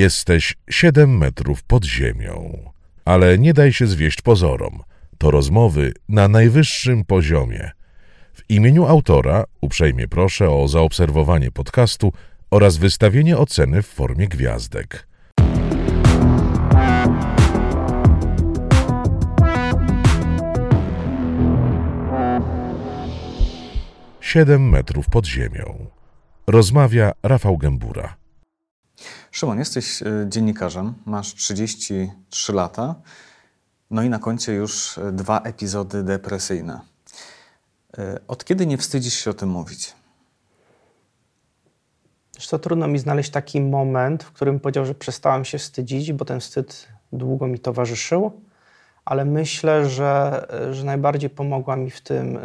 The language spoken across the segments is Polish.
Jesteś siedem metrów pod ziemią. Ale nie daj się zwieść pozorom. To rozmowy na najwyższym poziomie. W imieniu autora uprzejmie proszę o zaobserwowanie podcastu oraz wystawienie oceny w formie gwiazdek. Siedem metrów pod ziemią. Rozmawia Rafał Gębura. Szymon, jesteś e, dziennikarzem, masz 33 lata, no i na koncie już e, dwa epizody depresyjne. E, od kiedy nie wstydzisz się o tym mówić? Co, trudno mi znaleźć taki moment, w którym powiedział, że przestałem się wstydzić, bo ten wstyd długo mi towarzyszył, ale myślę, że, że najbardziej pomogła mi w tym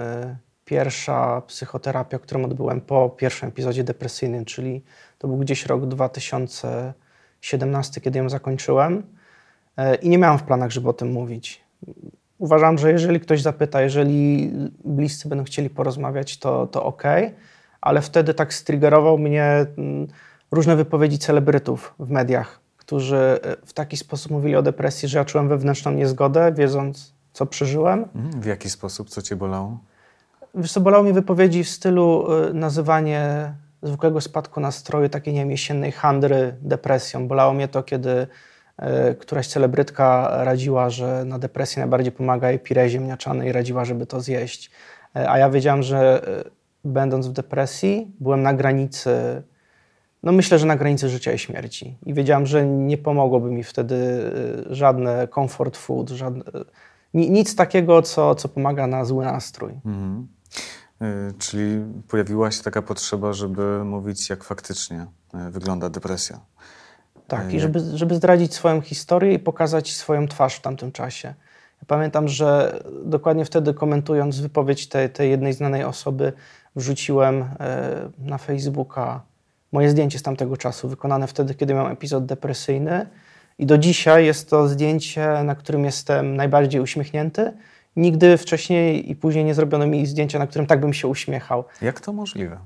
pierwsza psychoterapia, którą odbyłem po pierwszym epizodzie depresyjnym, czyli to był gdzieś rok 2017, kiedy ją zakończyłem e, i nie miałem w planach, żeby o tym mówić. Uważam, że jeżeli ktoś zapyta, jeżeli bliscy będą chcieli porozmawiać, to, to ok, ale wtedy tak striggerował mnie mm, różne wypowiedzi celebrytów w mediach, którzy e, w taki sposób mówili o depresji, że ja czułem wewnętrzną niezgodę, wiedząc, co przeżyłem. Mhm. W jaki sposób? Co cię bolało? Wiesz co, bolało mnie wypowiedzi w stylu y, nazywanie zwykłego spadku nastroju, takiej nie wiem, jesiennej handry depresją. Bolało mnie to, kiedy y, któraś celebrytka radziła, że na depresję najbardziej pomaga jej pire ziemniaczane i radziła, żeby to zjeść. Y, a ja wiedziałam, że będąc w depresji, byłem na granicy, no myślę, że na granicy życia i śmierci. I wiedziałam, że nie pomogłoby mi wtedy żadne comfort food, żadne, nic takiego, co, co pomaga na zły nastrój. Mhm. Y, czyli pojawiła się taka potrzeba, żeby mówić, jak faktycznie y, wygląda depresja. Tak, i y, żeby, żeby zdradzić swoją historię i pokazać swoją twarz w tamtym czasie. Ja pamiętam, że dokładnie wtedy komentując wypowiedź tej, tej jednej znanej osoby, wrzuciłem na Facebooka moje zdjęcie z tamtego czasu, wykonane wtedy, kiedy miałem epizod depresyjny. I do dzisiaj jest to zdjęcie, na którym jestem najbardziej uśmiechnięty Nigdy wcześniej i później nie zrobiono mi zdjęcia, na którym tak bym się uśmiechał. Jak to możliwe?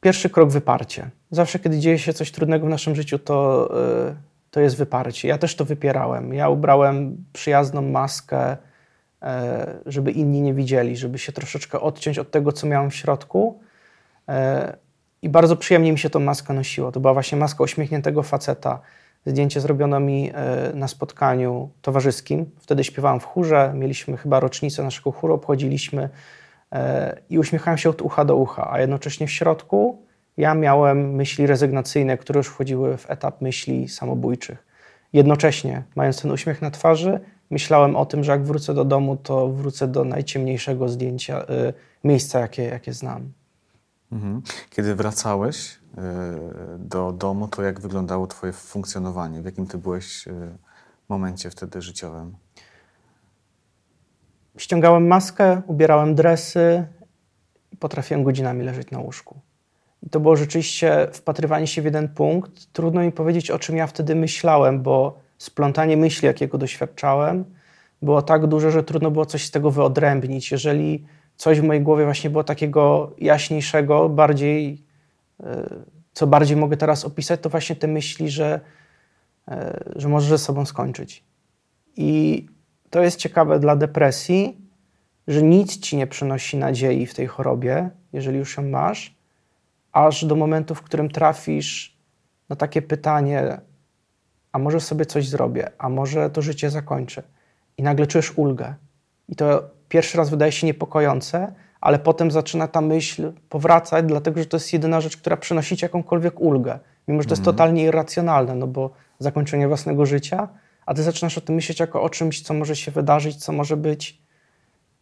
Pierwszy krok wyparcie. Zawsze, kiedy dzieje się coś trudnego w naszym życiu, to, yy, to jest wyparcie. Ja też to wypierałem. Ja ubrałem przyjazną maskę, yy, żeby inni nie widzieli, żeby się troszeczkę odciąć od tego, co miałem w środku. Yy, I bardzo przyjemnie mi się tą maskę nosiło. To była właśnie maska uśmiechniętego faceta Zdjęcie zrobiono mi e, na spotkaniu towarzyskim. Wtedy śpiewałem w chórze, mieliśmy chyba rocznicę naszego chóru, obchodziliśmy e, i uśmiechałem się od ucha do ucha, a jednocześnie w środku ja miałem myśli rezygnacyjne, które już wchodziły w etap myśli samobójczych. Jednocześnie, mając ten uśmiech na twarzy, myślałem o tym, że jak wrócę do domu, to wrócę do najciemniejszego zdjęcia, e, miejsca, jakie, jakie znam. Mhm. Kiedy wracałeś do domu, to jak wyglądało Twoje funkcjonowanie? W jakim Ty byłeś e, momencie wtedy życiowym? Ściągałem maskę, ubierałem dresy i potrafiłem godzinami leżeć na łóżku. I to było rzeczywiście wpatrywanie się w jeden punkt. Trudno mi powiedzieć, o czym ja wtedy myślałem, bo splątanie myśli, jakiego doświadczałem, było tak duże, że trudno było coś z tego wyodrębnić. Jeżeli coś w mojej głowie właśnie było takiego jaśniejszego, bardziej, e, co bardziej mogę teraz opisać, to właśnie te myśli, że, e, że możesz ze sobą skończyć. I to jest ciekawe dla depresji, że nic ci nie przynosi nadziei w tej chorobie, jeżeli już ją masz, aż do momentu, w którym trafisz na takie pytanie, a może sobie coś zrobię, a może to życie zakończę. I nagle czujesz ulgę. I to pierwszy raz wydaje się niepokojące, ale potem zaczyna ta myśl powracać, dlatego że to jest jedyna rzecz, która przynosi ci jakąkolwiek ulgę. Mimo, że to jest mhm. totalnie irracjonalne, no bo zakończenie własnego życia, a ty zaczynasz o tym myśleć jako o czymś, co może się wydarzyć, co może być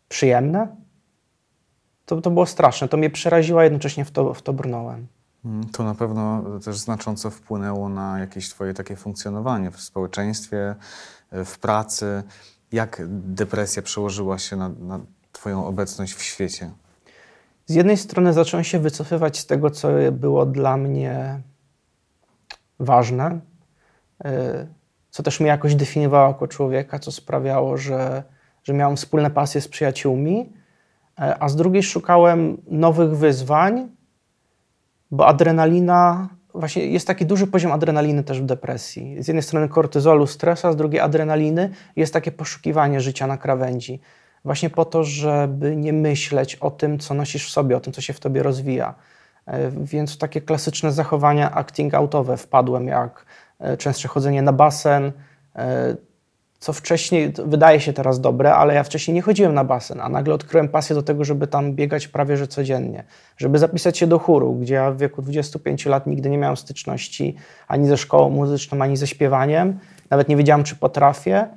przyjemne. To, to było straszne. To mnie przeraziło, a jednocześnie w to, w to brnąłem. Mhm. To na pewno też znacząco wpłynęło na jakieś twoje takie funkcjonowanie w społeczeństwie, w pracy. Jak depresja przełożyła się na, na Twoją obecność w świecie? Z jednej strony zacząłem się wycofywać z tego, co było dla mnie ważne, y, co też mnie jakoś definiowało jako człowieka, co sprawiało, że, że miałem wspólne pasje z przyjaciółmi, y, a z drugiej szukałem nowych wyzwań, bo adrenalina, właśnie jest taki duży poziom adrenaliny też w depresji. Z jednej strony kortyzolu, stresa, z drugiej adrenaliny. Jest takie poszukiwanie życia na krawędzi. Właśnie po to, żeby nie myśleć o tym, co nosisz w sobie, o tym, co się w tobie rozwija. E, więc takie klasyczne zachowania acting outowe wpadłem, jak e, częstsze chodzenie na basen, e, co wcześniej wydaje się teraz dobre, ale ja wcześniej nie chodziłem na basen, a nagle odkryłem pasję do tego, żeby tam biegać prawie że codziennie, żeby zapisać się do chóru, gdzie ja w wieku 25 lat nigdy nie miałem styczności ani ze szkołą muzyczną, ani ze śpiewaniem. Nawet nie wiedziałem, czy potrafię,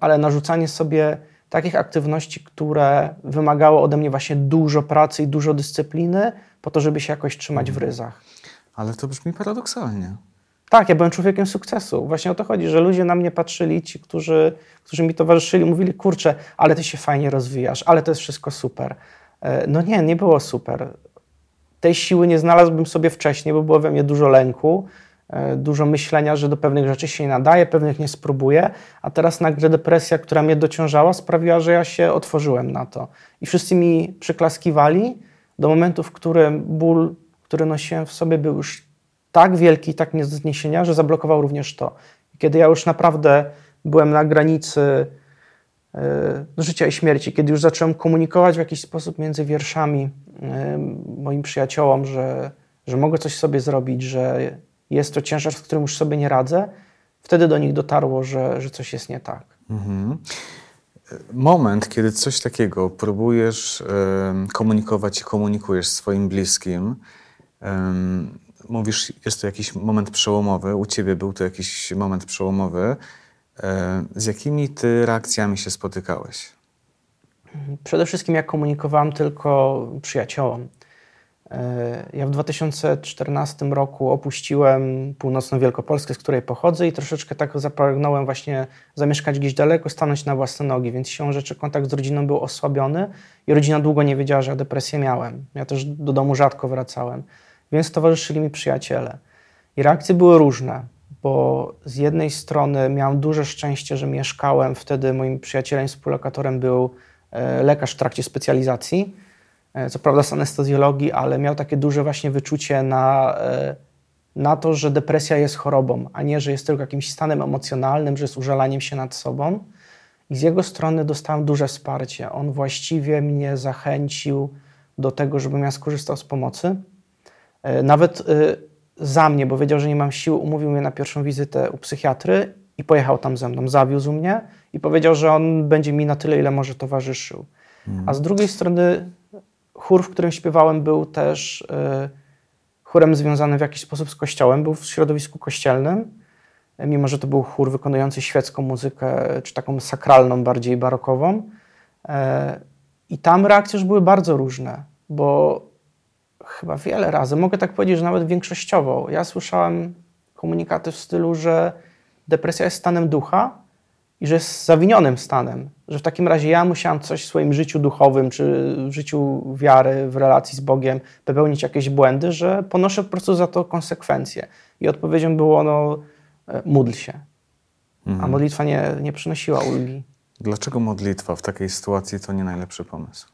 ale narzucanie sobie takich aktywności, które wymagały ode mnie właśnie dużo pracy i dużo dyscypliny, po to, żeby się jakoś trzymać w mhm. ryzach. Ale to brzmi paradoksalnie. Tak, ja byłem człowiekiem sukcesu. Właśnie o to chodzi, że ludzie na mnie patrzyli, ci, którzy, którzy mi towarzyszyli, mówili, kurczę, ale ty się fajnie rozwijasz, ale to jest wszystko super. E, no nie, nie było super. Tej siły nie znalazłbym sobie wcześniej, bo było we mnie dużo lęku, dużo myślenia, że do pewnych rzeczy się nie nadaje, pewnych nie spróbuję, a teraz nagle depresja, która mnie dociążała, sprawiła, że ja się otworzyłem na to. I wszyscy mi przyklaskiwali, do momentu, w którym ból, który nosiłem w sobie, był już tak wielki, tak nie do zniesienia, że zablokował również to. Kiedy ja już naprawdę byłem na granicy y, życia i śmierci, kiedy już zacząłem komunikować w jakiś sposób między wierszami y, moim przyjaciołom, że, że mogę coś sobie zrobić, że jest to ciężar, z którym już sobie nie radzę, wtedy do nich dotarło, że, że coś jest nie tak. Mhm moment, kiedy coś takiego próbujesz komunikować i komunikujesz swoim bliskim, mówisz, jest to jakiś moment przełomowy, u ciebie był to jakiś moment przełomowy. Z jakimi ty reakcjami się spotykałeś? Przede wszystkim jak komunikowałem tylko przyjaciołom. Ja w 2014 roku opuściłem północną Wielkopolskę, z której pochodzę i troszeczkę tak zapragnąłem właśnie zamieszkać gdzieś daleko, stanąć na własne nogi, więc siłą rzeczy kontakt z rodziną był osłabiony i rodzina długo nie wiedziała, że ja depresję miałem. Ja też do domu rzadko wracałem, więc towarzyszyli mi przyjaciele. I reakcje były różne, bo z jednej strony miałem duże szczęście, że mieszkałem, wtedy moim przyjacielem, współlokatorem był e, lekarz w trakcie specjalizacji, E, co prawda z anestezjologii, ale miał takie duże właśnie wyczucie na, e, na to, że depresja jest chorobą, a nie, że jest tylko jakimś stanem emocjonalnym, że jest użalaniem się nad sobą. I z jego strony dostałem duże wsparcie. On właściwie mnie zachęcił do tego, żebym ja skorzystał z pomocy. E, nawet za mnie, bo wiedział, że nie mam sił, umówił mnie na pierwszą wizytę u psychiatry i pojechał tam ze mną. Zawiózł mnie i powiedział, że on będzie mi na tyle, ile może towarzyszył. A z drugiej strony chór, w którym śpiewałem, był też y, chórem związanym w jakiś sposób z kościołem, był w środowisku kościelnym, mimo że to był chór wykonujący świecką muzykę, czy taką sakralną, bardziej barokową. E, I tam reakcje już były bardzo różne, bo chyba wiele razy, mogę tak powiedzieć, że nawet większościowo, ja słyszałem komunikaty w stylu, że depresja jest stanem ducha, i że jest zawinionym stanem, że w takim razie ja musiałam coś w swoim życiu duchowym, czy w życiu wiary, w relacji z Bogiem popełnić jakieś błędy, że ponoszę po prostu za to konsekwencje. I odpowiedzią było, no, e, módl się. Mhm. A modlitwa nie, nie przynosiła ulgi. Dlaczego modlitwa w takiej sytuacji to nie najlepszy pomysł?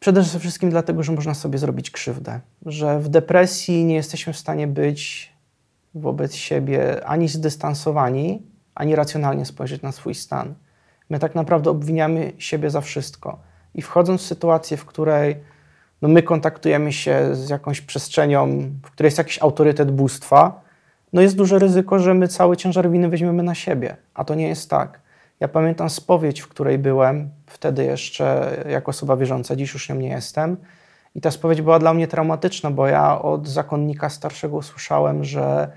Przede wszystkim dlatego, że można sobie zrobić krzywdę. Że w depresji nie jesteśmy w stanie być wobec siebie ani zdystansowani, ani racjonalnie spojrzeć na swój stan. My tak naprawdę obwiniamy siebie za wszystko. I wchodząc w sytuację, w której no my kontaktujemy się z jakąś przestrzenią, w której jest jakiś autorytet bóstwa, no jest duże ryzyko, że my cały ciężar winy weźmiemy na siebie. A to nie jest tak. Ja pamiętam spowiedź, w której byłem, wtedy jeszcze jako osoba wierząca, dziś już nią nie jestem. I ta spowiedź była dla mnie traumatyczna, bo ja od zakonnika starszego usłyszałem, że,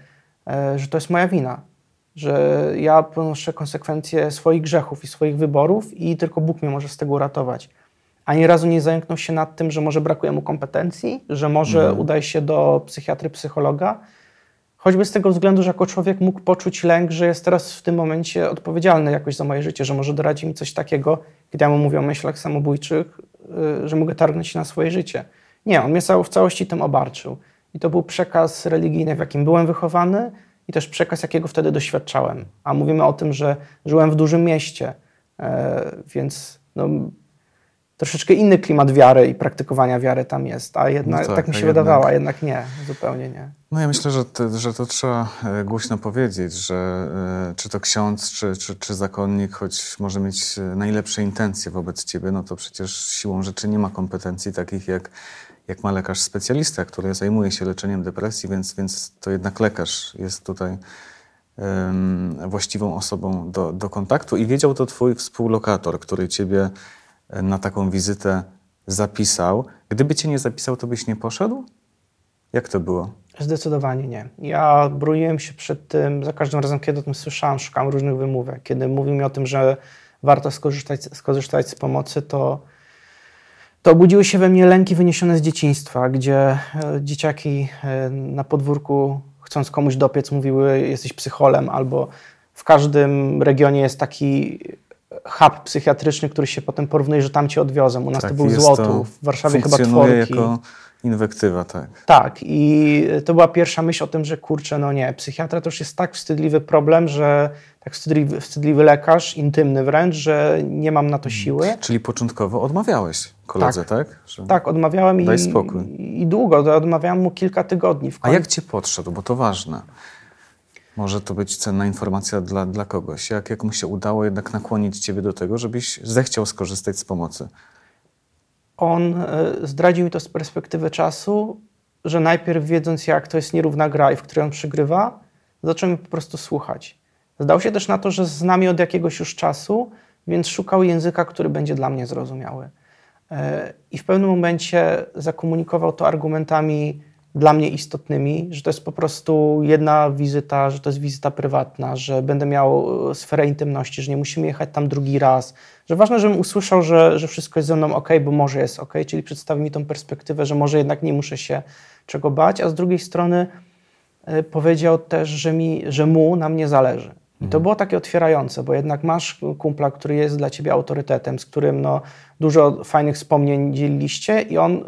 e, że to jest moja wina, że ja ponoszę konsekwencje swoich grzechów i swoich wyborów i tylko Bóg mnie może z tego uratować. Ani razu nie zająknął się nad tym, że może brakuje mu kompetencji, że może mhm. udaje się do psychiatry, psychologa, choćby z tego względu, że jako człowiek mógł poczuć lęk, że jest teraz w tym momencie odpowiedzialny jakoś za moje życie, że może doradzi mi coś takiego, kiedy ja mu mówię o myślach samobójczych, y, że mogę targnąć się na swoje życie. Nie, on mnie w całości tym obarczył. I to był przekaz religijny, w jakim byłem wychowany, i też przekaz, jakiego wtedy doświadczałem. A mówimy o tym, że żyłem w dużym mieście, e, więc no, troszeczkę inny klimat wiary i praktykowania wiary tam jest, a jednak No tak, tak, mi a się jednak- wydawało, a jednak nie, zupełnie nie. No ja myślę, że to, że to trzeba e, głośno powiedzieć, że e, czy to ksiądz, czy, czy, czy zakonnik, choć może mieć najlepsze intencje wobec ciebie, no to przecież siłą rzeczy nie ma kompetencji takich jak, jak ma lekarz specjalista, który zajmuje się leczeniem depresji, więc, więc to jednak lekarz jest tutaj em, właściwą osobą do, do kontaktu i wiedział to twój współlokator, który ciebie e, na taką wizytę zapisał. Gdyby cię nie zapisał, to byś nie poszedł? Jak to było? Zdecydowanie nie. Ja broniłem się przed tym, za każdym razem, kiedy o tym słyszałem, szukałem różnych wymówek. Kiedy mówił mi o tym, że warto skorzystać, skorzystać z pomocy, to, to obudziły się we mnie lęki wyniesione z dzieciństwa, gdzie e, dzieciaki e, na podwórku, chcąc komuś dopiec, mówiły, jesteś psycholem, albo w każdym regionie jest taki hub psychiatryczny, który się potem porównuje, że tam cię odwiozą. U nas to był Tak, Złotów, w Warszawie chyba Tworki. jako inwektywa, tak. Tak, i to była pierwsza myśl o tym, że kurczę, no nie, psychiatra to już jest tak wstydliwy problem, że tak wstydliwy, wstydliwy lekarz, intymny wręcz, że nie mam na to siły. Czyli początkowo odmawiałeś koledze, tak? Że... Tak, odmawiałem Daj i, spokój. i długo, odmawiałem mu kilka tygodni. W A jak cię podszedł? Bo to ważne. Może to być cenna informacja dla, dla kogoś. Jak, jak mu się udało jednak nakłonić ciebie do tego, żebyś zechciał skorzystać z pomocy? On e, zdradził mi to z perspektywy czasu, że najpierw wiedząc, jak to jest nierówna gra i w której on przegrywa, zaczął mnie po prostu słuchać. Zdał się też na to, że z nami od jakiegoś już czasu, więc szukał języka, który będzie dla mnie zrozumiały. E, I w pewnym momencie zakomunikował to argumentami dla mnie istotnymi, że to jest po prostu jedna wizyta, że to jest wizyta prywatna, że będę miał e, sferę intymności, że nie musimy jechać tam drugi raz, że ważne, żebym usłyszał, że, że wszystko jest ze mną ok, bo może jest ok, czyli przedstawi mi tą perspektywę, że może jednak nie muszę się czego bać, a z drugiej strony e, powiedział też, że, mi, że mu na mnie zależy. I to było takie otwierające, bo jednak masz kumpla, który jest dla ciebie autorytetem, z którym no, dużo fajnych wspomnień dzieliliście i on y,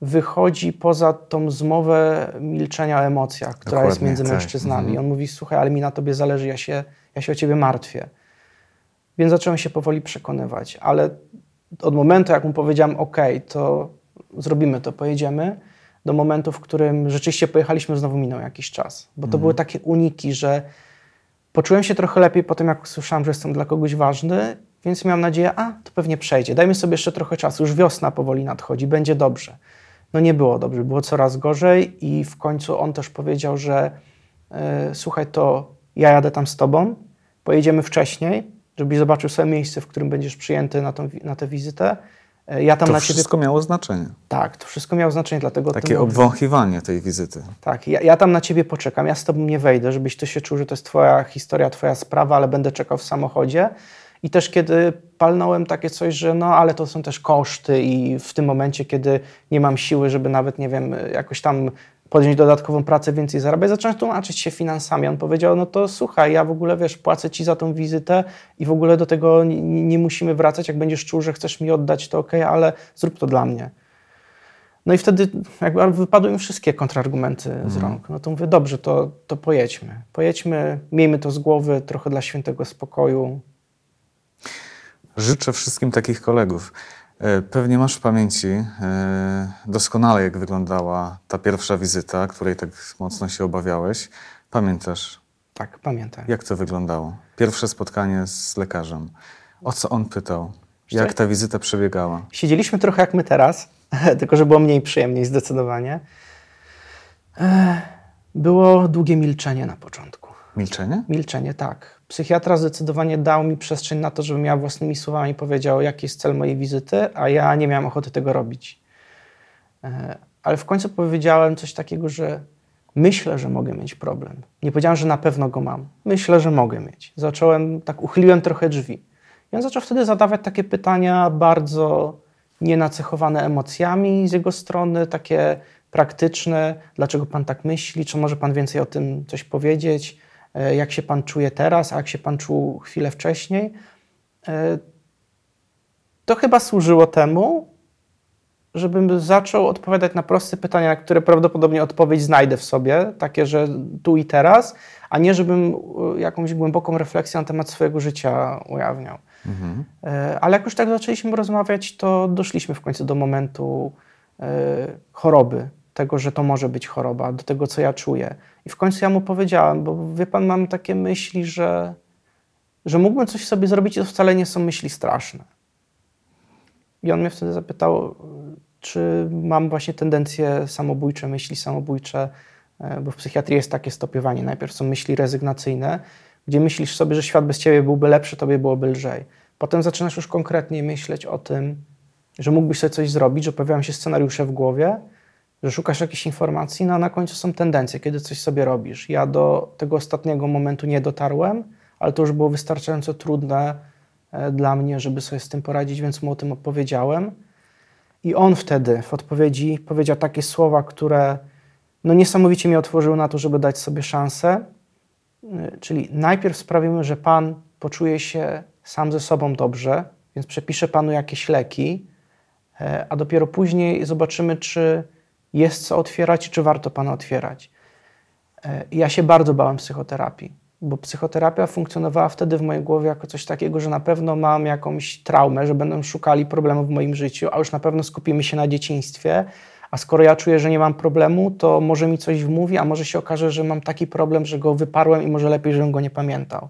wychodzi poza tą zmowę milczenia o emocjach, która jest Dokładnie, między tak. mężczyznami. Mhm. On mówi, słuchaj, ale mi na tobie zależy, ja się, ja się o ciebie martwię. Więc zacząłem się powoli przekonywać, ale od momentu, jak mu powiedziałem, ok, to zrobimy to, pojedziemy, do momentu, w którym rzeczywiście pojechaliśmy, znowu minął jakiś czas. Bo to były takie uniki, że poczułem się trochę lepiej po tym, jak usłyszałem, że jestem dla kogoś ważny, więc miałem nadzieję, a to pewnie przejdzie. Dajmy sobie jeszcze trochę czasu, już wiosna powoli nadchodzi, będzie dobrze. No nie było dobrze, było coraz gorzej i w końcu on też powiedział, że e, słuchaj, to ja jadę tam z tobą, pojedziemy wcześniej, żebyś zobaczył sobie miejsce, w którym będziesz przyjęty na, tą, na tę wizytę. E, Ja tam To na ciebie... wszystko miało znaczenie. Tak, to wszystko miało znaczenie, dlatego tym Takie mówię. obwąchiwanie tej wizyty. Tak, ja, ja tam na ciebie poczekam, ja z tobą nie wejdę, żebyś ty się czuł, że to jest twoja historia, twoja sprawa, ale będę czekał w samochodzie. I też kiedy palnąłem takie coś, że no ale to są też koszty i w tym momencie, kiedy nie mam siły, żeby nawet, nie wiem, jakoś tam podjąć dodatkową pracę, więcej zarabiać, zacząłem tłumaczyć się finansami. On powiedział, no to słuchaj, ja w ogóle, wiesz, płacę ci za tą wizytę i w ogóle do tego nie, nie musimy wracać. Jak będziesz czuł, że chcesz mi oddać, to okej, ale zrób to dla mnie. No i wtedy jakby wypadły mi wszystkie kontrargumenty z rąk. No to mówię, dobrze, to, to pojedźmy. Pojedźmy, miejmy to z głowy, trochę dla świętego spokoju. Życzę wszystkim takich kolegów. E, Pewnie masz w pamięci e, doskonale, jak wyglądała ta pierwsza wizyta, której tak mocno się obawiałeś. Pamiętasz, Tak, pamiętam. jak to wyglądało? Pierwsze spotkanie z lekarzem. O co on pytał? Jak ta wizyta przebiegała? Siedzieliśmy trochę jak my teraz, tylko że było mniej przyjemniej zdecydowanie. Ech, Było długie milczenie na początku. Milczenie? Milczenie, tak. Psychiatra zdecydowanie dał mi przestrzeń na to, żebym ja własnymi słowami powiedział, jaki jest cel mojej wizyty, a ja nie miałem ochoty tego robić. E, Ale w końcu powiedziałem coś takiego, że myślę, że mogę mieć problem. Nie powiedziałem, że na pewno go mam. Myślę, że mogę mieć. Zacząłem, tak uchyliłem trochę drzwi. I on zaczął wtedy zadawać takie pytania bardzo nienacechowane emocjami z jego strony, takie praktyczne. Dlaczego pan tak myśli? Czy może pan więcej o tym coś powiedzieć? E, Jak się pan czuje teraz, a jak się pan czuł chwilę wcześniej? E, To chyba służyło temu, żebym zaczął odpowiadać na proste pytania, na które prawdopodobnie odpowiedź znajdę w sobie, takie, że tu i teraz, a nie żebym e, jakąś głęboką refleksję na temat swojego życia ujawniał. Mhm. Ale jak już tak zaczęliśmy rozmawiać, to doszliśmy w końcu do momentu choroby, tego, że to może być choroba, do tego, co ja czuję. I w końcu ja mu powiedziałem, bo wie pan, mam takie myśli, że, że mógłbym coś sobie zrobić i to wcale nie są myśli straszne. I on mnie wtedy zapytał, czy mam właśnie tendencje samobójcze, myśli samobójcze, e, bo w psychiatrii jest takie stopiowanie. Najpierw są myśli rezygnacyjne, gdzie myślisz sobie, że świat bez ciebie byłby lepszy, tobie byłoby lżej. Potem zaczynasz już konkretnie myśleć o tym, że mógłbyś sobie coś zrobić, że pojawiają się scenariusze w głowie, że szukasz jakichś informacji, no a na końcu są tendencje, kiedy coś sobie robisz. Ja do tego ostatniego momentu nie dotarłem, ale to już było wystarczająco trudne e, dla mnie, żeby sobie z tym poradzić, więc mu o tym opowiedziałem. I on wtedy w odpowiedzi powiedział takie słowa, które no niesamowicie mnie otworzyły na to, żeby dać sobie szansę. E, czyli najpierw sprawimy, że Pan poczuje się sam ze sobą dobrze, więc przepiszę Panu jakieś leki, e, a dopiero później zobaczymy, czy jest co otwierać, czy warto Pana otwierać. E, ja się bardzo bałem psychoterapii, bo psychoterapia funkcjonowała wtedy w mojej głowie jako coś takiego, że na pewno mam jakąś traumę, że będą szukali problemów w moim życiu, a już na pewno skupimy się na dzieciństwie. A skoro ja czuję, że nie mam problemu, to może mi coś wmówi, a może się okaże, że mam taki problem, że go wyparłem i może lepiej, żebym go nie pamiętał.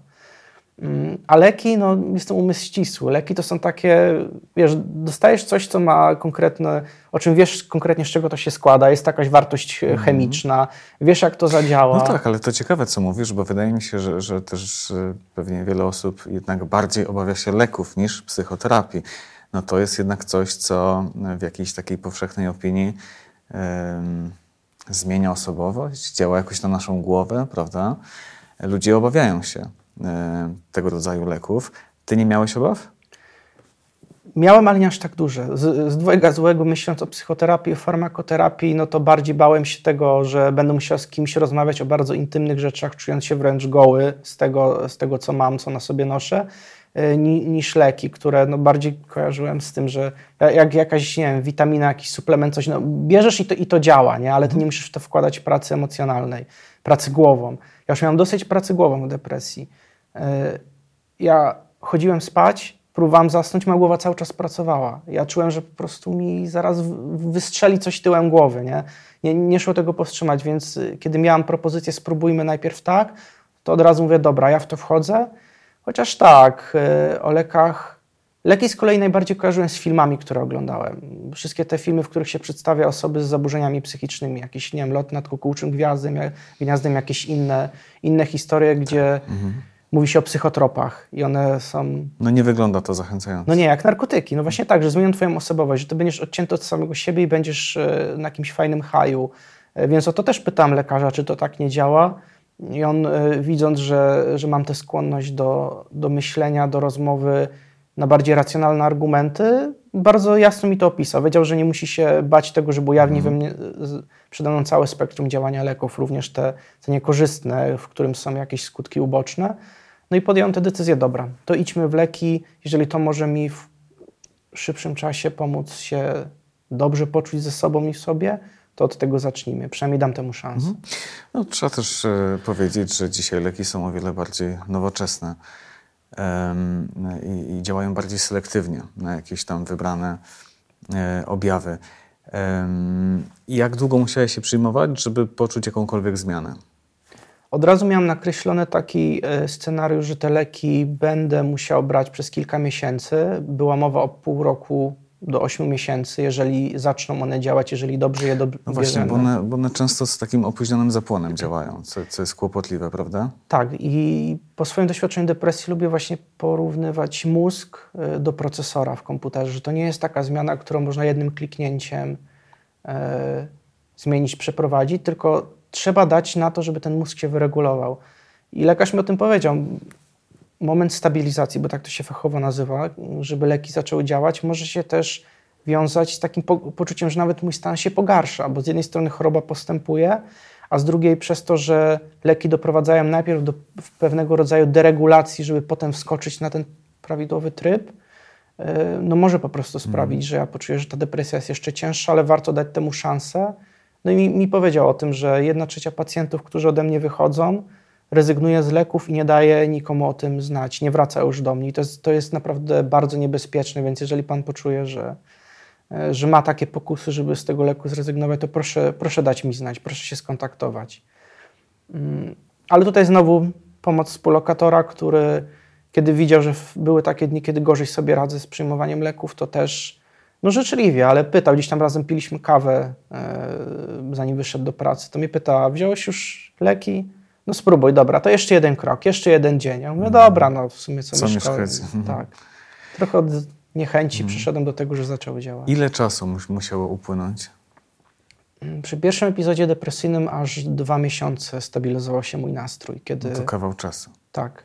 A leki, no jestem umysł ścisły. Leki to są takie, wiesz, dostajesz coś, co ma konkretne, o czym wiesz konkretnie, z czego to się składa, jest jakaś wartość mm. chemiczna, wiesz, jak to zadziała. No tak, ale to ciekawe, co mówisz, bo wydaje mi się, że, że też e, pewnie wiele osób jednak bardziej obawia się leków niż psychoterapii. No to jest jednak coś, co w jakiejś takiej powszechnej opinii zmienia osobowość, działa jakoś na naszą głowę, prawda? Ludzie obawiają się. E, tego rodzaju leków. Ty nie miałeś obaw? Miałem, ale nie aż tak duże. Z, z dwojga złego, myśląc o psychoterapii, o farmakoterapii, no to bardziej bałem się tego, że będę musiał z kimś rozmawiać o bardzo intymnych rzeczach, czując się wręcz goły z tego, z tego co mam, co na sobie noszę, e, niż leki, które no bardziej kojarzyłem z tym, że jak jakaś, nie wiem, witamina, jakiś suplement, coś, no bierzesz i to, i to działa, nie? ale ty nie musisz w to wkładać pracy emocjonalnej, pracy głową. Ja już miałem dosyć pracy głową w depresji. E, ja chodziłem spać, próbowałem zasnąć, moja głowa cały czas pracowała. Ja czułem, że po prostu mi zaraz wystrzeli coś tyłem głowy, nie? Nie, nie szło tego powstrzymać, więc y, kiedy miałam propozycję, spróbujmy najpierw tak, to od razu mówię, dobra, ja w to wchodzę. Chociaż tak, y, o lekach. Leki z kolei najbardziej kojarzyłem z filmami, które oglądałem. Wszystkie te filmy, w których się przedstawia osoby z zaburzeniami psychicznymi, jakiś, nie wiem, lot nad kukułczym gwiazdem, gniazdem, jakieś inne, inne historie, gdzie mhm mówi się o psychotropach i one są... No nie wygląda to zachęcająco. No nie, jak narkotyki. No właśnie tak, że zmienią twoją osobowość, że ty będziesz odcięty od samego siebie i będziesz e, na jakimś fajnym haju. E, więc o to też pytam lekarza, czy to tak nie działa. I on e, widząc, że, że mam tę skłonność do, do myślenia, do rozmowy na bardziej racjonalne argumenty, bardzo jasno mi to opisał. Wiedział, że nie musi się bać tego, że ujawni mm. we mnie przede mną całe spektrum działania leków, również te, te niekorzystne, w którym są jakieś skutki uboczne. No i podjąłem tę decyzję, dobra, to idźmy w leki, jeżeli to może mi w szybszym czasie pomóc się dobrze poczuć ze sobą i w sobie, to od tego zacznijmy. Przynajmniej dam temu szansę. Mhm. No, trzeba też e, powiedzieć, że dzisiaj leki są o wiele bardziej nowoczesne i, działają bardziej selektywnie na jakieś tam wybrane e, objawy. Jak długo musiałeś się przyjmować, żeby poczuć jakąkolwiek zmianę? Od razu miałem nakreślony taki e, scenariusz, że te leki będę musiał brać przez kilka miesięcy. Była mowa o pół roku do 8 miesięcy, jeżeli zaczną one działać, jeżeli dobrze je dobierzemy. No właśnie, bo one, bo one często z takim opóźnionym zapłonem działają, co, co jest kłopotliwe, prawda? Tak i po swoim doświadczeniu depresji lubię właśnie porównywać mózg e, do procesora w komputerze, że to nie jest taka zmiana, którą można jednym kliknięciem e, zmienić, przeprowadzić, tylko trzeba dać na to, żeby ten mózg się wyregulował. I lekarz mi o tym powiedział. Moment stabilizacji, bo tak to się fachowo nazywa, żeby leki zaczęły działać, może się też wiązać z takim po poczuciem, że nawet mój stan się pogarsza, bo z jednej strony choroba postępuje, a z drugiej przez to, że leki doprowadzają najpierw do pewnego rodzaju deregulacji, żeby potem wskoczyć na ten prawidłowy tryb, e, no może po prostu sprawić, mm. że ja poczuję, że ta depresja jest jeszcze cięższa, ale warto dać temu szansę. No i mi, mi powiedział o tym, że jedna trzecia pacjentów, którzy ode mnie wychodzą, rezygnuje z leków i nie daje nikomu o tym znać, nie wraca już do mnie. I to jest, to jest naprawdę bardzo niebezpieczne, więc jeżeli pan poczuje, że, e, że ma takie pokusy, żeby z tego leku zrezygnować, to proszę, proszę dać mi znać, proszę się skontaktować. Mm, ale tutaj znowu pomoc współlokatora, który kiedy widział, że były takie dni, kiedy gorzej sobie radzę z przyjmowaniem leków, to też no życzliwie, ale pytał, gdzieś tam razem piliśmy kawę, e, zanim wyszedł do pracy, to mnie pyta, wziąłeś już leki? No spróbuj, dobra, to jeszcze jeden krok, jeszcze jeden dzień. Ja mówię, mhm. dobra, no w sumie co, co mieszkałem. Tak. Trochę od niechęci hmm. przyszedłem do tego, że zaczęły działać. Ile czasu musiało upłynąć? Mm, przy pierwszym epizodzie depresyjnym aż dwa miesiące stabilizował się mój nastrój. Kiedy... No to kawał czasu. Tak.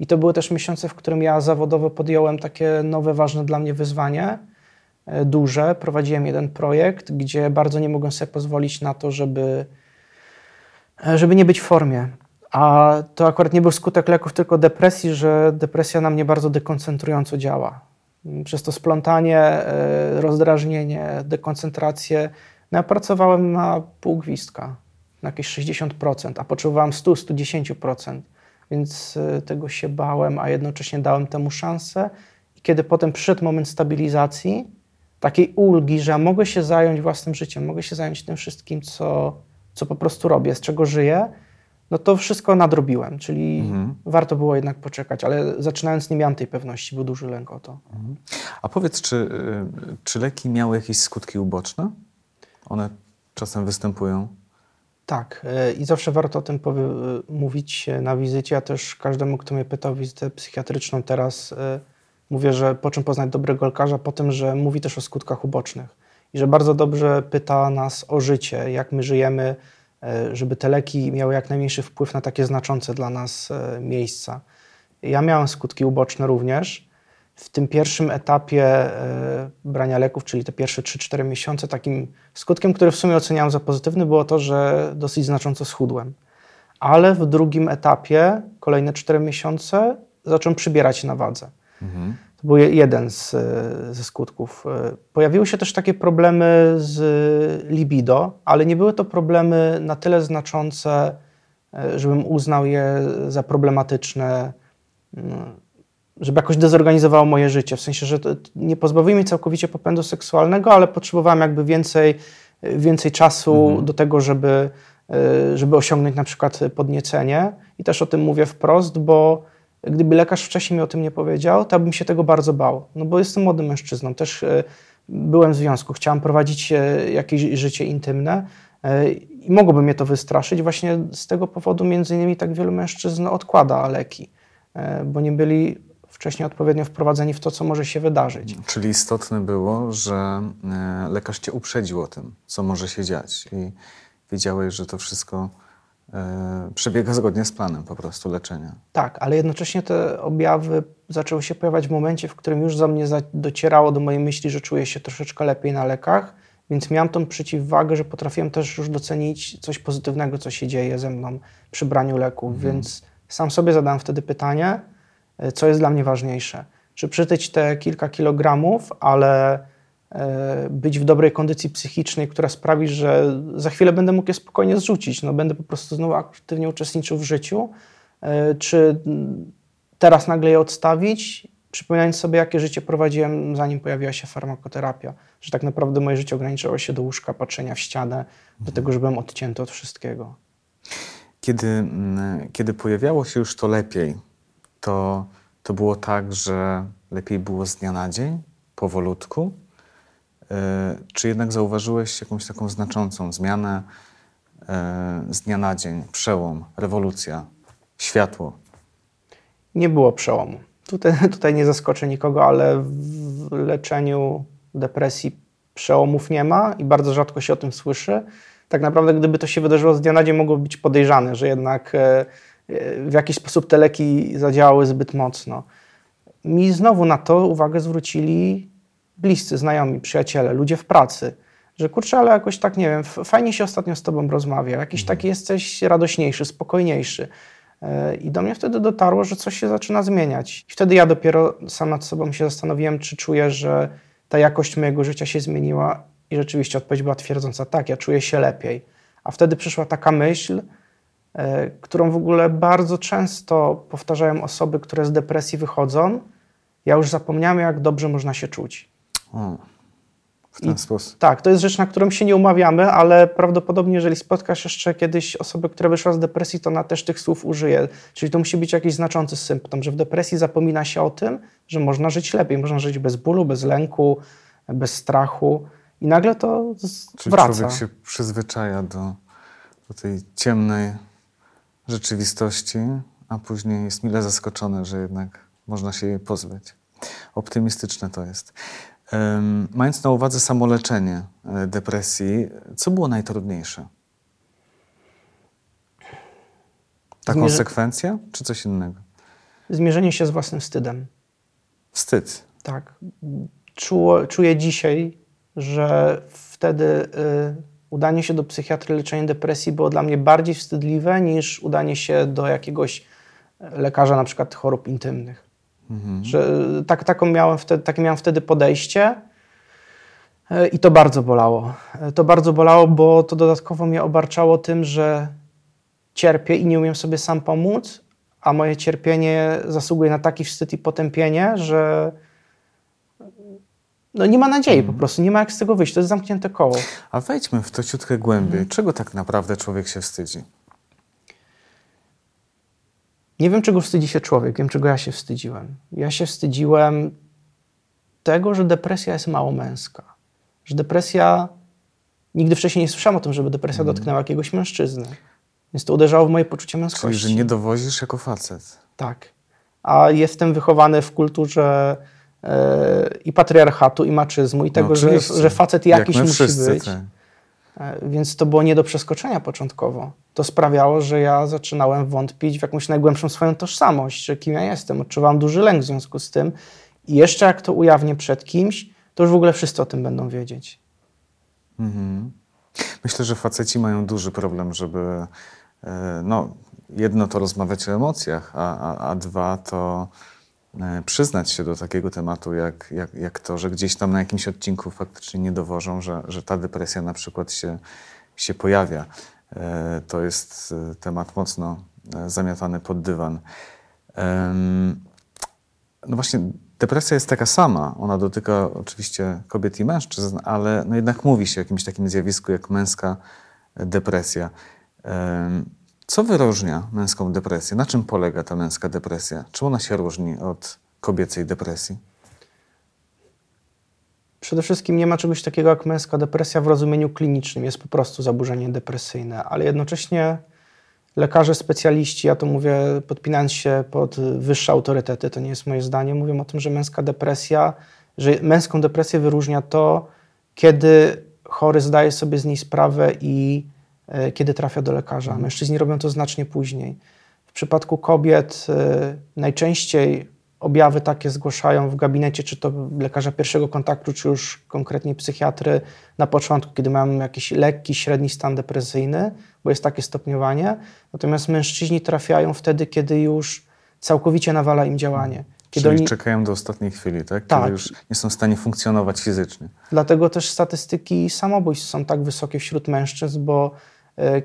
I to były też miesiące, w którym ja zawodowo podjąłem takie nowe, ważne dla mnie wyzwanie, duże. Prowadziłem jeden projekt, gdzie bardzo nie mogłem sobie pozwolić na to, żeby, e, żeby nie być w formie. A to akurat nie był skutek leków, tylko depresji, że depresja na mnie bardzo dekoncentrująco działa. Przez to splątanie, e, rozdrażnienie, dekoncentrację. No ja pracowałem na pół gwizdka, na jakieś 60%, a potrzebowałem 100-110%. Więc e, tego się bałem, a jednocześnie dałem temu szansę. I kiedy potem przyszedł moment stabilizacji, takiej ulgi, że mogę się zająć własnym życiem, mogę się zająć tym wszystkim, co, co po prostu robię, z czego żyję, no to wszystko nadrobiłem, czyli mhm. warto było jednak poczekać, ale zaczynając nie miałem tej pewności, był duży lęk o to. Mhm. A powiedz, czy, y, czy leki miały jakieś skutki uboczne? One czasem występują? Tak, e, i zawsze warto o tym mówić na wizycie. Ja też każdemu, kto mnie pytał o wizytę psychiatryczną teraz, mówię, że po czym poznać dobrego lekarza? Po tym, że mówi też o skutkach ubocznych i że bardzo dobrze pyta nas o życie, jak my żyjemy, e, żeby te leki miały jak najmniejszy wpływ na takie znaczące dla nas miejsca. Ja miałem skutki uboczne również w tym pierwszym etapie e, brania leków, czyli te pierwsze 3-4 miesiące, takim skutkiem, który w sumie oceniałem za pozytywny, było to, że dosyć znacząco schudłem. Ale w drugim etapie, kolejne 4 miesiące, zacząłem przybierać na wadze. Mhm. To był jeden z, e, ze skutków. E, pojawiły się też takie problemy z libido, ale nie były to problemy na tyle znaczące, żebym uznał je za problematyczne mm, żeby jakoś dezorganizowało moje życie. W sensie, że nie pozbawiło mnie całkowicie popędu seksualnego, ale potrzebowałem jakby więcej, więcej czasu mhm. do tego, żeby, e, żeby osiągnąć na przykład podniecenie. I też o tym mówię wprost, bo gdyby lekarz wcześniej mi o tym nie powiedział, to bym się tego bardzo bał. No bo jestem młodym mężczyzną, też e, byłem w związku, chciałem prowadzić e, jakieś życie intymne i mogłoby mnie to wystraszyć. Właśnie z tego powodu między innymi tak wielu mężczyzn odkłada leki, bo nie byli wcześniej odpowiednio wprowadzeni w to, co może się wydarzyć. Czyli istotne było, że e, lekarz cię uprzedził o tym, co może się dziać i wiedziałeś, że to wszystko e, przebiega zgodnie z planem po prostu leczenia. Tak, ale jednocześnie te objawy zaczęły się pojawiać w momencie, w którym już za mnie docierało do mojej myśli, że czuję się troszeczkę lepiej na lekach, więc miałem tą przeciwwagę, że potrafiłem też już docenić coś pozytywnego, co się dzieje ze mną przy braniu leków, mhm. więc sam sobie zadałem wtedy pytanie, co jest dla mnie ważniejsze. Czy przytyć te kilka kilogramów, ale e, być w dobrej kondycji psychicznej, która sprawi, że za chwilę będę mógł je spokojnie zrzucić. No, będę po prostu znowu aktywnie uczestniczył w życiu. E, czy teraz nagle je odstawić, przypominając sobie, jakie życie prowadziłem, zanim pojawiła się farmakoterapia. Że tak naprawdę moje życie ograniczało się do łóżka, patrzenia w ścianę, do tego, że byłem odcięty od wszystkiego. Kiedy, kiedy pojawiało się już to lepiej, to, to było tak, że lepiej było z dnia na dzień, powolutku? E, czy jednak zauważyłeś jakąś taką znaczącą zmianę e, z dnia na dzień, przełom, rewolucja, światło? Nie było przełomu. Tutaj, tutaj nie zaskoczę nikogo, ale w leczeniu depresji przełomów nie ma i bardzo rzadko się o tym słyszy. Tak naprawdę, gdyby to się wydarzyło z dnia na dzień, mogło być podejrzane, że jednak e, w jakiś sposób te leki zadziałały zbyt mocno. Mi znowu na to uwagę zwrócili bliscy, znajomi, przyjaciele, ludzie w pracy, że kurczę, ale jakoś tak, nie wiem, fajnie się ostatnio z tobą rozmawia, jakiś mhm. taki jesteś radośniejszy, spokojniejszy. E, I do mnie wtedy dotarło, że coś się zaczyna zmieniać. I wtedy ja dopiero sam nad sobą się zastanowiłem, czy czuję, że ta jakość mojego życia się zmieniła. I rzeczywiście odpowiedź była twierdząca, tak, ja czuję się lepiej. A wtedy przyszła taka myśl, e, którą w ogóle bardzo często powtarzają osoby, które z depresji wychodzą. Ja już zapomniałem, jak dobrze można się czuć. O, w ten I- sposób. Tak, to jest rzecz, na którą się nie umawiamy, ale prawdopodobnie, jeżeli spotkasz jeszcze kiedyś osobę, która wyszła z depresji, to ona też tych słów użyje. Czyli to musi być jakiś znaczący symptom, że w depresji zapomina się o tym, że można żyć lepiej, można żyć bez bólu, bez lęku, bez strachu. I nagle to Czyli wraca. człowiek się przyzwyczaja do, do tej ciemnej rzeczywistości, a później jest mile zaskoczony, że jednak można się jej pozbyć. Optymistyczne to jest. Mając na uwadze samoleczenie e, depresji, co było najtrudniejsze? Ta Zmierzy- konsekwencja, czy coś innego? Zmierzenie się z własnym wstydem. Wstyd. Tak. Czuło, czuję dzisiaj, że wtedy y, udanie się do psychiatry, leczenie depresji było dla mnie bardziej wstydliwe niż udanie się do jakiegoś lekarza na przykład chorób intymnych. Że y, tak, taką miałem wtedy, takie miałem wtedy podejście y, i to bardzo bolało. Y, To bardzo bolało, bo to dodatkowo mnie obarczało tym, że cierpię i nie umiem sobie sam pomóc, a moje cierpienie zasługuje na taki wstyd i potępienie, że no nie ma nadziei po prostu, nie ma jak z tego wyjść. To jest zamknięte koło. A wejdźmy w to ciutkę głębiej. Mhm. Czego tak naprawdę człowiek się wstydzi? Nie wiem, czego wstydzi się człowiek, wiem, czego ja się wstydziłem. Ja się wstydziłem tego, że depresja jest mało męska. Że depresja. Nigdy wcześniej nie słyszałem o tym, żeby depresja dotknęła jakiegoś mężczyzny. Więc to uderzało w moje poczucie męskości. Czyli, że nie dowozisz jako facet. Tak. A jestem wychowany w kulturze e, i patriarchatu, i maczyzmu, i tego, że, No oczywiście. że facet Jak jakiś musi wszyscy, być. tak. E, Więc to było nie do przeskoczenia początkowo. To sprawiało, że ja zaczynałem wątpić w jakąś najgłębszą swoją tożsamość, kim ja jestem. Odczuwam duży lęk w związku z tym. I jeszcze jak to ujawnię przed kimś, to już w ogóle wszyscy o tym będą wiedzieć. Mhm. Myślę, że faceci mają duży problem, żeby e, no, jedno to rozmawiać o emocjach, a, a, a dwa to przyznać się do takiego tematu, jak, jak, jak to, że gdzieś tam na jakimś odcinku faktycznie nie dowożą, że, że ta depresja na przykład się, się pojawia. E, To jest e, temat mocno e, zamiatany pod dywan. No właśnie, depresja jest taka sama. Ona dotyka oczywiście kobiet i mężczyzn, ale no jednak mówi się o jakimś takim zjawisku jak męska depresja. Co wyróżnia męską depresję? Na czym polega ta męska depresja? Czym ona się różni od kobiecej depresji? Przede wszystkim nie ma czegoś takiego jak męska depresja w rozumieniu klinicznym. Jest po prostu zaburzenie depresyjne, ale jednocześnie lekarze, specjaliści, ja to mówię podpinając się pod wyższe autorytety, to nie jest moje zdanie, mówią o tym, że męska depresja, że męską depresję wyróżnia to, kiedy chory zdaje sobie z niej sprawę i kiedy trafia do lekarza. Mężczyźni robią to znacznie później. W przypadku kobiet e, najczęściej objawy takie zgłaszają w gabinecie, czy to lekarza pierwszego kontaktu, czy już konkretnie psychiatry na początku, kiedy mają jakiś lekki, średni stan depresyjny, bo jest takie stopniowanie. Natomiast mężczyźni trafiają wtedy, kiedy już całkowicie nawala im działanie. Kiedy Czyli oni, czekają do ostatniej chwili, tak? Tak. Kiedy już nie są w stanie funkcjonować fizycznie. Dlatego też statystyki samobójstw są tak wysokie wśród mężczyzn, bo e,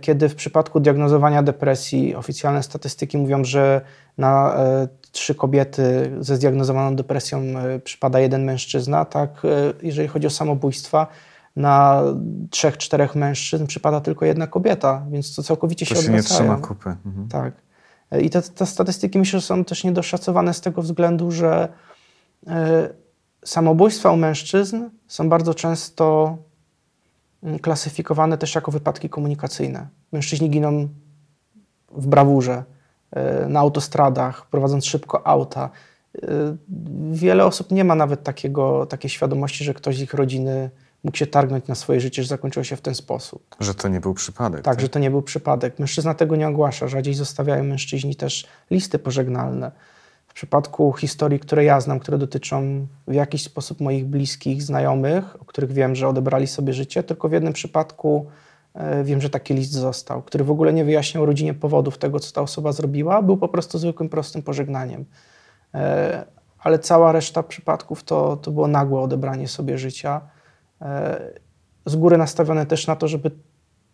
kiedy w przypadku diagnozowania depresji oficjalne statystyki mówią, że na e, trzy kobiety ze zdiagnozowaną depresją e, przypada jeden mężczyzna, tak e, jeżeli chodzi o samobójstwa, na trzech, czterech mężczyzn przypada tylko jedna kobieta, więc to całkowicie To się się nie trzyma kupy. Mhm. Tak. E, I te, te statystyki myślę, że są też niedoszacowane z tego względu, że e, samobójstwa u mężczyzn są bardzo często klasyfikowane też jako wypadki komunikacyjne. Mężczyźni giną w brawurze, e, na autostradach, prowadząc szybko auta. E, Wiele osób nie ma nawet takiego, takiej świadomości, że ktoś z ich rodziny mógł się targnąć na swoje życie, że zakończyło się w ten sposób. Że to nie był przypadek. Tak, że to nie był przypadek. Mężczyzna tego nie ogłasza. Rzadziej zostawiają mężczyźni też listy pożegnalne. W przypadku historii, które ja znam, które dotyczą w jakiś sposób moich bliskich, znajomych, o których wiem, że odebrali sobie życie, tylko w jednym przypadku e, wiem, że taki list został, który w ogóle nie wyjaśniał rodzinie powodów tego, co ta osoba zrobiła, był po prostu zwykłym, prostym pożegnaniem. E, ale cała reszta przypadków to, to było nagłe odebranie sobie życia. E, z góry nastawione też na to, żeby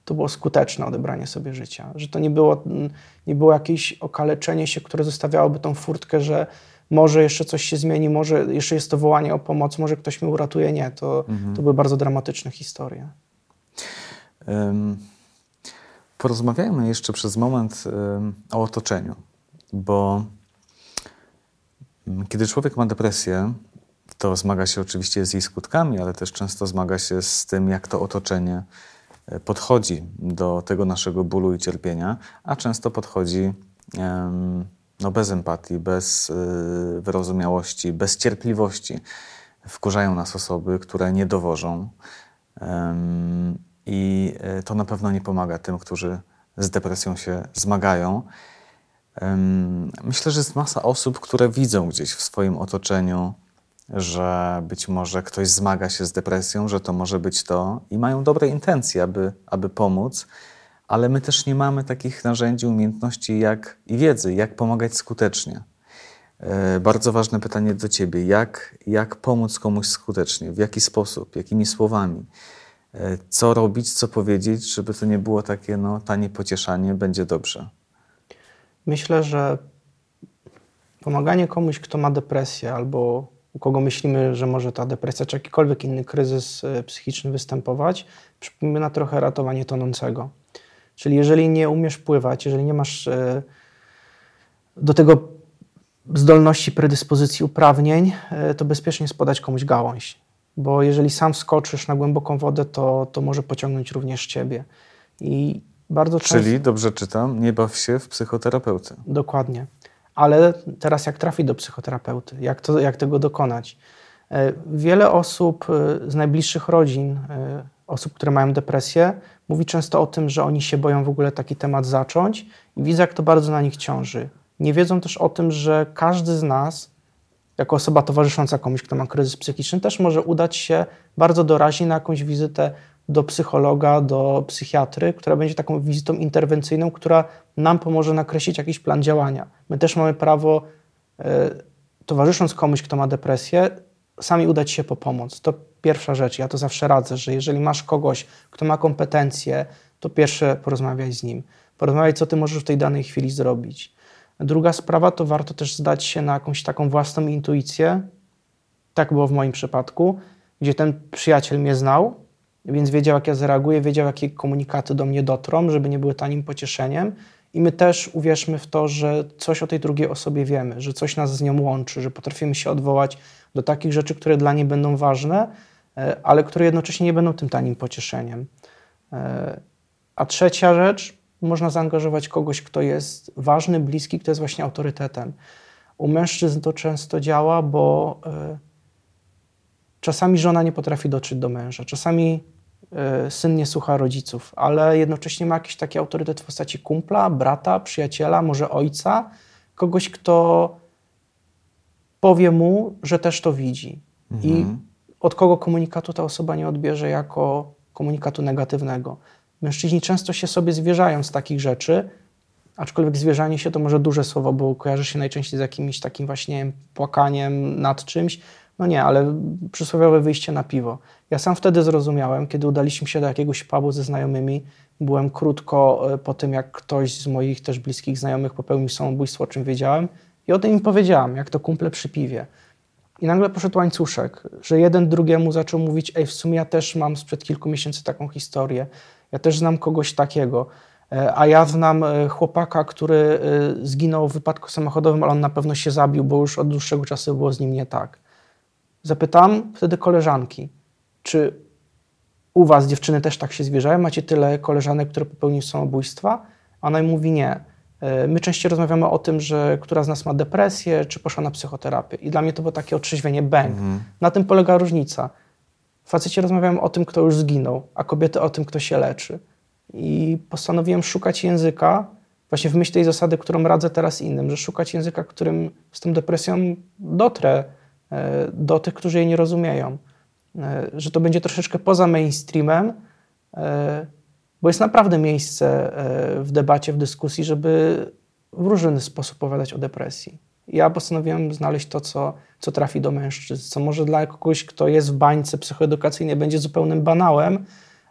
to było skuteczne odebranie sobie życia. Że to nie było, nie było jakieś okaleczenie się, które zostawiałoby tą furtkę, że może jeszcze coś się zmieni, może jeszcze jest to wołanie o pomoc, może ktoś mnie uratuje. Nie, to, mhm. to były bardzo dramatyczne historie. Um, porozmawiajmy jeszcze przez moment um, o otoczeniu, bo kiedy człowiek ma depresję, to zmaga się oczywiście z jej skutkami, ale też często zmaga się z tym, jak to otoczenie podchodzi do tego naszego bólu i cierpienia, a często podchodzi no, bez empatii, bez y, wyrozumiałości, bez cierpliwości. Wkurzają nas osoby, które nie dowożą. I e, to na pewno nie pomaga tym, którzy z depresją się zmagają. Myślę, że jest masa osób, które widzą gdzieś w swoim otoczeniu, że być może ktoś zmaga się z depresją, że to może być to i mają dobre intencje, aby, aby pomóc, ale my też nie mamy takich narzędzi, umiejętności jak, i wiedzy, jak pomagać skutecznie. E, bardzo ważne pytanie do Ciebie: jak, jak pomóc komuś skutecznie? W jaki sposób? Jakimi słowami? E, co robić, co powiedzieć, żeby to nie było takie no, tanie pocieszanie, będzie dobrze? Myślę, że pomaganie komuś, kto ma depresję albo u kogo myślimy, że może ta depresja czy jakikolwiek inny kryzys e, psychiczny występować, przypomina trochę ratowanie tonącego. Czyli jeżeli nie umiesz pływać, jeżeli nie masz e, do tego zdolności, predyspozycji, uprawnień, e, to bezpiecznie jest podać komuś gałąź. Bo jeżeli sam skoczysz na głęboką wodę, to, to może pociągnąć również ciebie. I bardzo często... Czyli, dobrze czytam, nie baw się w psychoterapeuty. Dokładnie. Ale teraz jak trafić do psychoterapeuty? Jak, to, jak tego dokonać? E, wiele osób z najbliższych rodzin, osób, które mają depresję, mówi często o tym, że oni się boją w ogóle taki temat zacząć i widzę, jak to bardzo na nich ciąży. Nie wiedzą też o tym, że każdy z nas, jako osoba towarzysząca komuś, kto ma kryzys psychiczny, też może udać się bardzo doraźnie na jakąś wizytę do psychologa, do psychiatry, która będzie taką wizytą interwencyjną, która nam pomoże nakreślić jakiś plan działania. My też mamy prawo, e, towarzysząc komuś, kto ma depresję, sami udać się po pomoc. To pierwsza rzecz, ja to zawsze radzę, że jeżeli masz kogoś, kto ma kompetencje, to pierwsze porozmawiaj z nim. Porozmawiaj, co ty możesz w tej danej chwili zrobić. Druga sprawa to warto też zdać się na jakąś taką własną intuicję. Tak było w moim przypadku, gdzie ten przyjaciel mnie znał, więc wiedział, jak ja zareaguję, wiedział, jakie komunikaty do mnie dotrą, żeby nie były tanim pocieszeniem. I my też uwierzmy w to, że coś o tej drugiej osobie wiemy, że coś nas z nią łączy, że potrafimy się odwołać do takich rzeczy, które dla niej będą ważne, e, ale które jednocześnie nie będą tym tanim pocieszeniem. E, a trzecia rzecz, można zaangażować kogoś, kto jest ważny, bliski, kto jest właśnie autorytetem. U mężczyzn to często działa, bo e, czasami żona nie potrafi dotrzeć do męża, czasami syn nie słucha rodziców, ale jednocześnie ma jakiś taki autorytet w postaci kumpla, brata, przyjaciela, może ojca, kogoś, kto powie mu, że też to widzi. Mhm. I od kogo komunikatu ta osoba nie odbierze jako komunikatu negatywnego. Mężczyźni często się sobie zwierzają z takich rzeczy, aczkolwiek zwierzanie się to może duże słowo, bo kojarzy się najczęściej z jakimś takim właśnie płakaniem nad czymś. No nie, ale przysłowiowe wyjście na piwo. Ja sam wtedy zrozumiałem, kiedy udaliśmy się do jakiegoś pubu ze znajomymi. Byłem krótko e, po tym, jak ktoś z moich też bliskich znajomych popełnił samobójstwo, o czym wiedziałem. I o tym im powiedziałam, jak to kumple przy piwie. I nagle poszedł łańcuszek, że jeden drugiemu zaczął mówić: Ej, w sumie ja też mam sprzed kilku miesięcy taką historię. Ja też znam kogoś takiego. E, a ja znam e, chłopaka, który zginął w wypadku samochodowym, ale on na pewno się zabił, bo już od dłuższego czasu było z nim nie tak. Zapytam wtedy koleżanki, czy u was dziewczyny też tak się zwierzają? Macie tyle koleżanek, które popełniły samobójstwa? A ona mówi nie. E, my częściej rozmawiamy o tym, że która z nas ma depresję, czy poszła na psychoterapię. I dla mnie to było takie otrzeźwienie, bang. Mhm. Na tym polega różnica. Faceci rozmawiają o tym, kto już zginął, a kobiety o tym, kto się leczy. I postanowiłem szukać języka, właśnie w myśl tej zasady, którą radzę teraz innym, że szukać języka, którym z tą depresją dotrę do tych, którzy jej nie rozumieją. E, że to będzie troszeczkę poza mainstreamem, bo jest naprawdę miejsce e, w debacie, w dyskusji, żeby w różny sposób opowiadać o depresji. Ja postanowiłem znaleźć to, co, co trafi do mężczyzn, co może dla kogoś, kto jest w bańce psychoedukacyjnej, będzie zupełnym banałem, e,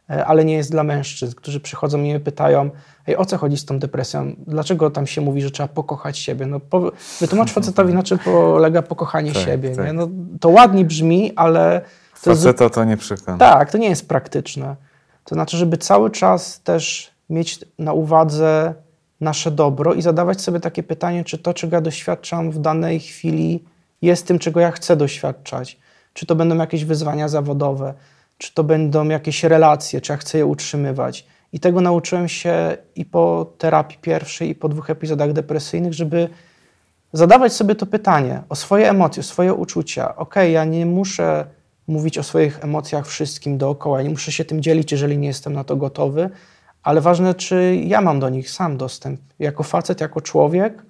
ale nie jest dla mężczyzn, którzy przychodzą i mnie pytają, Ej, o co chodzi z tą depresją? Dlaczego tam się mówi, że trzeba pokochać siebie? No, po, wytłumacz facetowi, na czym polega pokochanie Tak, siebie. tak. No, to ładnie brzmi, ale to jest, Faceta to nie przekona. tak, to nie jest praktyczne. To znaczy, żeby cały czas też mieć na uwadze nasze dobro i zadawać sobie takie pytanie, czy to, czego ja doświadczam w danej chwili, jest tym, czego ja chcę doświadczać. Czy to będą jakieś wyzwania zawodowe, czy to będą jakieś relacje, czy ja chcę je utrzymywać. I tego nauczyłem się i po terapii pierwszej, i po dwóch epizodach depresyjnych, żeby zadawać sobie to pytanie o swoje emocje, o swoje uczucia. Okej, ja nie muszę mówić o swoich emocjach wszystkim dookoła, ja nie muszę się tym dzielić, jeżeli nie jestem na to gotowy, ale ważne, czy ja mam do nich sam dostęp, jako facet, jako człowiek.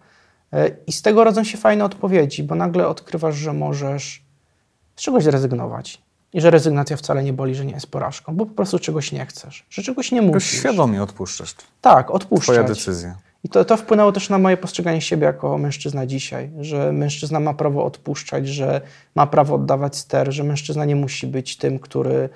E, I z tego rodzą się fajne odpowiedzi, bo nagle odkrywasz, że możesz z czegoś zrezygnować. I że rezygnacja wcale nie boli, że nie jest porażką, bo po prostu czegoś nie chcesz, że czegoś nie musisz. świadomie odpuszczasz. Tak, odpuszczać. Twoja decyzja. I to, to wpłynęło też na moje postrzeganie siebie jako mężczyzna dzisiaj, że mężczyzna ma prawo odpuszczać, że ma prawo oddawać ster, że mężczyzna nie musi być tym, który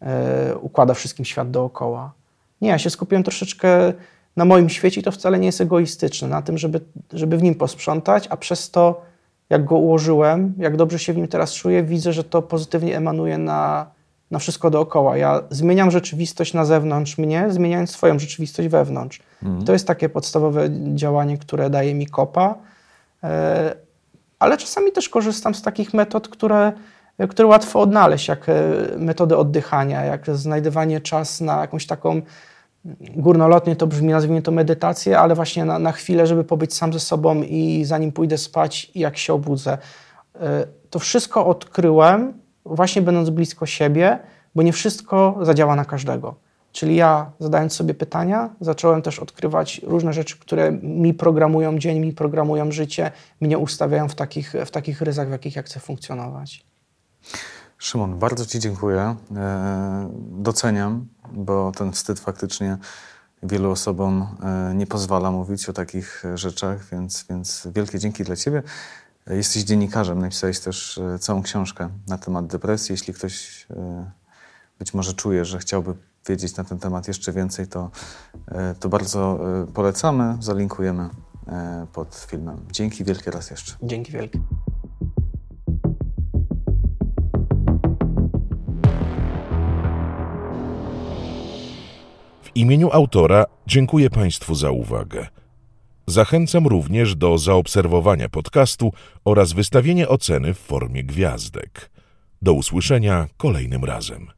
e, układa wszystkim świat dookoła. Nie, ja się skupiłem troszeczkę na moim świecie i to wcale nie jest egoistyczne, na tym, żeby, żeby w nim posprzątać, a przez to, jak go ułożyłem, jak dobrze się w nim teraz czuję, widzę, że to pozytywnie emanuje na, na wszystko dookoła. Ja zmieniam rzeczywistość na zewnątrz mnie, zmieniając swoją rzeczywistość wewnątrz. I to jest takie podstawowe działanie, które daje mi kopa. E, ale czasami też korzystam z takich metod, które, które łatwo odnaleźć, jak e, metody oddychania, jak znajdywanie czas na jakąś taką górnolotnie to brzmi, nazwijmy to medytację, ale właśnie na, na chwilę, żeby pobyć sam ze sobą i zanim pójdę spać, jak się obudzę. E, To wszystko odkryłem właśnie będąc blisko siebie, bo nie wszystko zadziała na każdego. Czyli ja, zadając sobie pytania, zacząłem też odkrywać różne rzeczy, które mi programują dzień, mi programują życie, mnie ustawiają w takich, w takich ryzach, w jakich ja chcę funkcjonować. Szymon, bardzo Ci dziękuję. E, doceniam, bo ten wstyd faktycznie wielu osobom e, nie pozwala mówić o takich rzeczach, więc, więc wielkie dzięki dla Ciebie. E, Jesteś dziennikarzem, napisałeś też całą książkę na temat depresji. Jeśli ktoś być może czuje, że chciałby wiedzieć na ten temat jeszcze więcej, to, to bardzo polecamy, zalinkujemy pod filmem. Dzięki wielkie raz jeszcze. Dzięki wielkie. Imieniu autora dziękuję Państwu za uwagę. Zachęcam również do zaobserwowania podcastu oraz wystawienia oceny w formie gwiazdek. Do usłyszenia kolejnym razem.